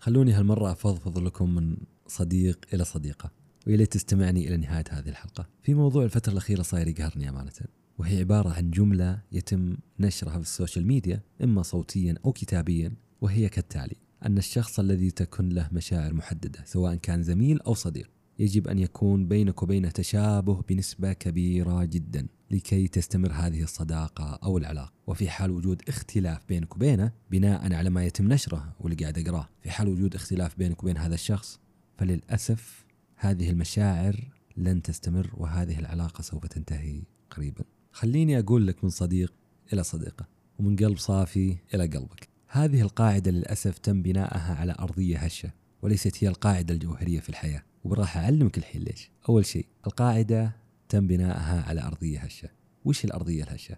خلوني هالمرة أفضفض لكم من صديق إلى صديقه واللي تستمعني إلى نهاية هذه الحلقة. في موضوع الفترة الأخيرة صاير يقهرني أمانة وهي عبارة عن جملة يتم نشرها في ال social media إما صوتيا أو كتابيا وهي كالتالي أن الشخص الذي تكن له مشاعر محددة سواء كان زميل أو صديق. يجب أن يكون بينك وبينه تشابه بنسبة كبيرة جدا لكي تستمر هذه الصداقة أو العلاقة. وفي حال وجود اختلاف بينك وبينه بناء على ما يتم نشره واللي قاعد أقراه في حال وجود اختلاف بينك وبين هذا الشخص فللأسف هذه المشاعر لن تستمر وهذه العلاقة سوف تنتهي قريبا. خليني أقول لك من صديق إلى صديقة ومن قلب صافي إلى قلبك. هذه القاعدة للأسف تم بناءها على أرضية هشة. وليست هي القاعدة الجوهرية في الحياة. وراح أعلمك الحين ليش. أول شيء القاعدة تم بناءها على أرضية هشة. وش الأرضية الهشة؟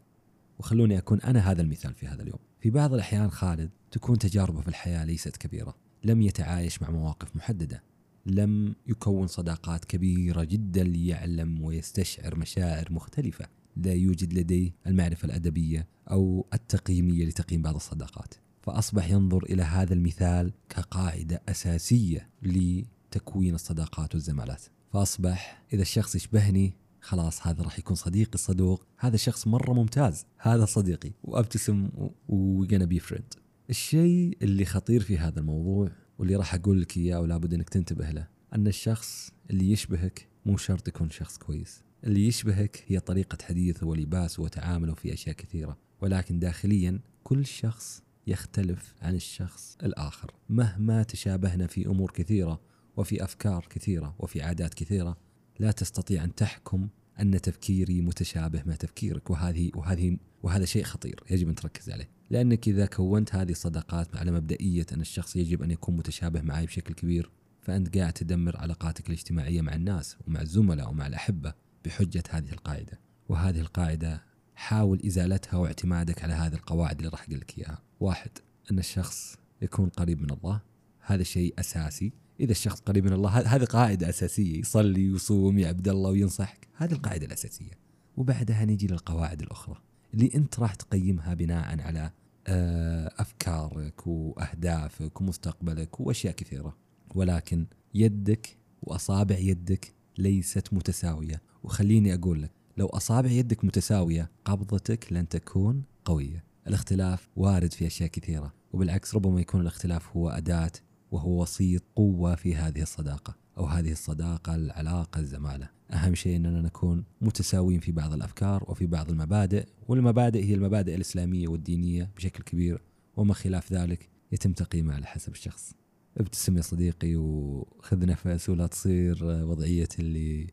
وخلوني أكون أنا هذا المثال في هذا اليوم. في بعض الأحيان خالد تكون تجاربه في الحياة ليست كبيرة. لم يتعايش مع مواقف محددة. لم يكون صداقات كبيرة جدا ليعلم ويستشعر مشاعر مختلفة. لا يوجد لديه المعرفة الأدبية أو التقييمية لتقييم بعض الصداقات. فأصبح ينظر إلى هذا المثال كقاعدة أساسية لتكوين الصداقات والزمالات. فأصبح إذا الشخص يشبهني خلاص هذا راح يكون صديقي الصدوق هذا شخص مرة ممتاز. هذا صديقي. وأبتسم و gonna be friend الشيء اللي خطير في هذا الموضوع واللي راح أقول لك إياه ولابد أنك تنتبه له أن الشخص اللي يشبهك مو شرط يكون شخص كويس. اللي يشبهك هي طريقة حديثه ولباسه وتعامله في أشياء كثيرة. ولكن داخليا كل شخص يختلف عن الشخص الآخر. مهما تشابهنا في أمور كثيرة وفي أفكار كثيرة وفي عادات كثيرة لا تستطيع أن تحكم أن تفكيري متشابه مع تفكيرك وهذه وهذه وهذا شيء خطير يجب أن تركز عليه. لأنك إذا كونت هذه الصداقات على مبدئية أن الشخص يجب أن يكون متشابه معي بشكل كبير فأنت قاعد تدمر علاقاتك الاجتماعية مع الناس ومع الزملاء ومع الأحبة بحجة هذه القاعدة. وهذه القاعدة حاول إزالتها واعتمادك على هذه القواعد اللي راح أقول لك إياها. واحد أن الشخص يكون قريب من الله. هذا شيء أساسي. إذا الشخص قريب من الله هذه قاعدة أساسية. يصلي ويصوم يا عبد الله وينصحك. هذه القاعدة الأساسية. وبعدها نجي للقواعد الأخرى. اللي أنت راح تقيمها بناء على آه، أفكارك وأهدافك ومستقبلك وأشياء كثيرة. ولكن يدك وأصابع يدك ليست متساوية. وخليني أقول لك لو أصابع يدك متساوية قبضتك لن تكون قوية. الاختلاف وارد في أشياء كثيرة وبالعكس ربما يكون الاختلاف هو أداة وهو وسيط قوة في هذه الصداقة أو هذه الصداقة العلاقة الزمالة. أهم شيء أننا نكون متساويين في بعض الأفكار وفي بعض المبادئ والمبادئ هي المبادئ الإسلامية والدينية بشكل كبير وما خلاف ذلك يتم تقييمه على حسب الشخص. ابتسم يا صديقي وخذ نفس ولا تصير وضعية اللي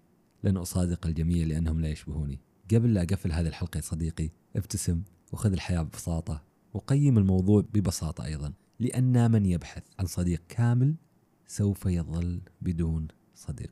لن أصادق الجميع لأنهم لا يشبهوني. قبل لا أقفل هذه الحلقة يا صديقي ابتسم وخذ الحياة ببساطة. وقيم الموضوع ببساطة أيضا لأن من يبحث عن صديق كامل سوف يظل بدون صديق.